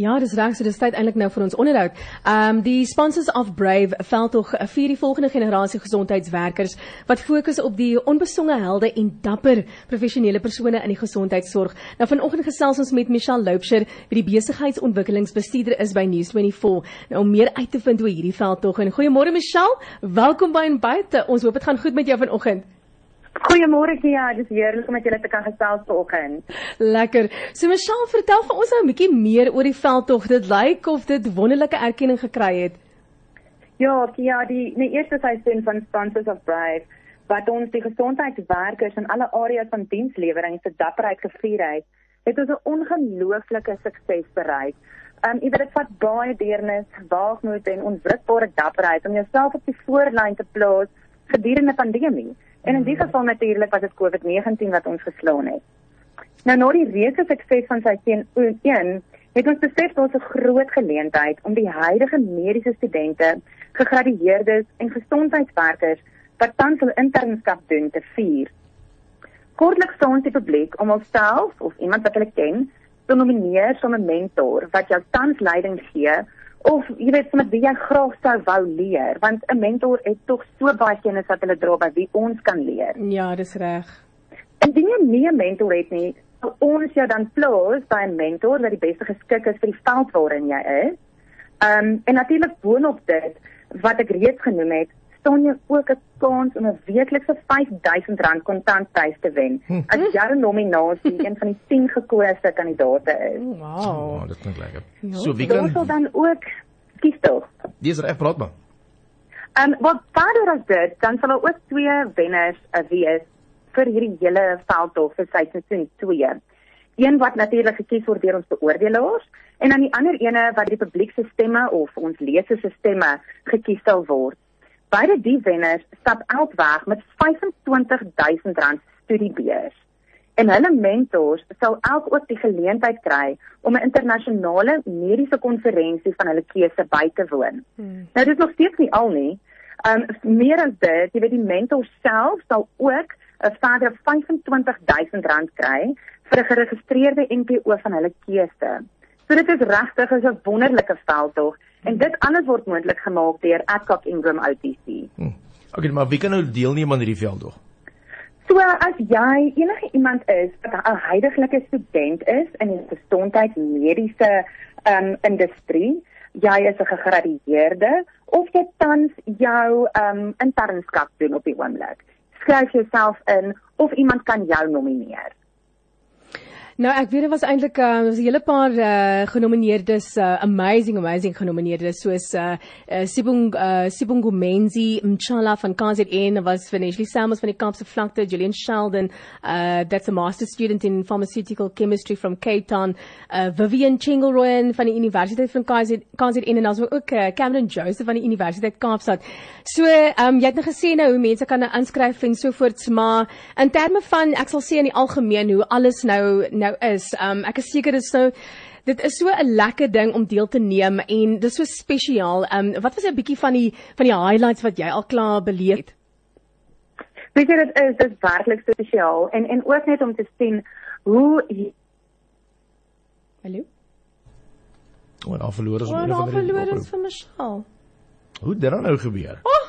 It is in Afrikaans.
Ja, dis reg, so dis tyd eintlik nou vir ons onderhoud. Um die sponsors of Brave veldtog vir die volgende generasie gesondheidswerkers wat fokus op die onbesonge helde en dapper professionele persone in die gesondheidsorg. Nou vanoggend gesels ons met Michelle Loupsher, wie die besigheidsontwikkelingsbestuurder is by News24, nou om meer uit te vind oor hierdie veldtog. En goeiemôre Michelle, welkom by en buite. Ons hoop dit gaan goed met jou vanoggend. Goeiemôre Kia, dis heerlik om met julle te kan gesels vanoggend. Lekker. So Michelle, vertel vir ons nou 'n bietjie meer oor die veldtog. Dit lyk of dit wonderlike erkenning gekry het. Ja, Kia, die die eerste seisoen van Sponsors of Brave wat ons die gesondheidswerkers in alle areas van dienslewering se dapperheid gevier het, het ons 'n ongelooflike sukses bereik. Um jy weet dit vat baie deernis, waagmoed en onwrikbare dapperheid om jouself op die voorlyn te plaas gedurende pandemie. En in die mm. geval natuurlik was dit COVID-19 wat ons geslaan het. Nou na die reuse sukses van sy teen 1, het ons besef daar's 'n groot geleentheid om die huidige mediese studente, gegradueerdes en gesondheidswerkers wat tans hulle internskap doen te vier. Kortliks staan ons die publiek om onsself of iemand wat hulle ken te nomineer som 'n mentor wat jou tans leiding gee of jy weet met wie jy graag sou wou leer want 'n mentor het tog so baie kennis wat hulle dra by wie ons kan leer. Ja, dis reg. Indien jy nie 'n mentor het nie, sal ons jou dan plaas by 'n mentor wat die beste geskik is vir die veld waarin jy is. Ehm um, en natuurlik boonop dit wat ek reeds genoem het, staan jy ook 'n kans om 'n weeklikse R5000 kontantprys te wen hm. as jy 'n nominasie een van die 10 gekose kandidaate is. Wow, oh, dit klink lekker. Ja. So wie kan so dan ook kies tog? Dis reg praat maar. En wat verder as dit, dan sal daar ook twee wenners uh, wees vir hierdie hele veldtog vir seisoen 2. Een wat natuurlik gekies word deur ons beoordelaars en dan die ander ene wat die publiek se stemme of ons lesers se stemme gekies sal word. Beide die wenners stap elk weg met R25000 studiebeurs. En hulle mentors sal elk ook die geleentheid kry om 'n internasionale mediese konferensie van hulle keuse by te woon. Hmm. Nou dit is nog steeds nie al nie. Um meer as dit, jy weet die mentor self sal ook 'n verdere R25000 kry vir 'n geregistreerde NPO van hulle keuse. So dit is regtig 'n wonderlike veldtog en dit alles word moontlik gemaak deur Adcock Ingram OTC. Hm. Okay, maar wie kan nou deelneem aan hierdie veldtog? So as jy enige iemand is wat 'n huidigelike student is in die gesondheidsmediese um, industrie, jy is 'n gegradueerde of jy tans jou um, internskap doen op die oomblik, skryf jouself in of iemand kan jou nomineer. Nou ek weet dit was eintlik uh, was 'n hele paar uh, genomineerdes uh, amazing amazing genomineerdes soos uh, uh, Sibung uh, Sibungu Menzi Mchala van KZN was van Ashley Samos van die Kaapse Vlakte Julian Sheldon uh, that's a master student in pharmaceutical chemistry from Cape Town uh, Vivian Chingelroen van die Universiteit van KZ, KZN en dan ook uh, Cameron Joseph van die Universiteit Kaapstad. So um, jy het nou gesê nou hoe mense kan nou inskryf en so voorts maar in terme van ek sal sê in die algemeen hoe alles nou nou nou is. Um ek is seker dit is nou dit is so 'n lekker ding om deel te neem en dit is so spesiaal. Um wat was 'n bietjie van die van die highlights wat jy al klaar beleef het? Weet jy dit is dit werklik spesiaal en en ook net om te sien hoe Hallo. Wat al verloor een van die Wat al verloor is vir Michelle. Hoe dit dan nou gebeur? Oh,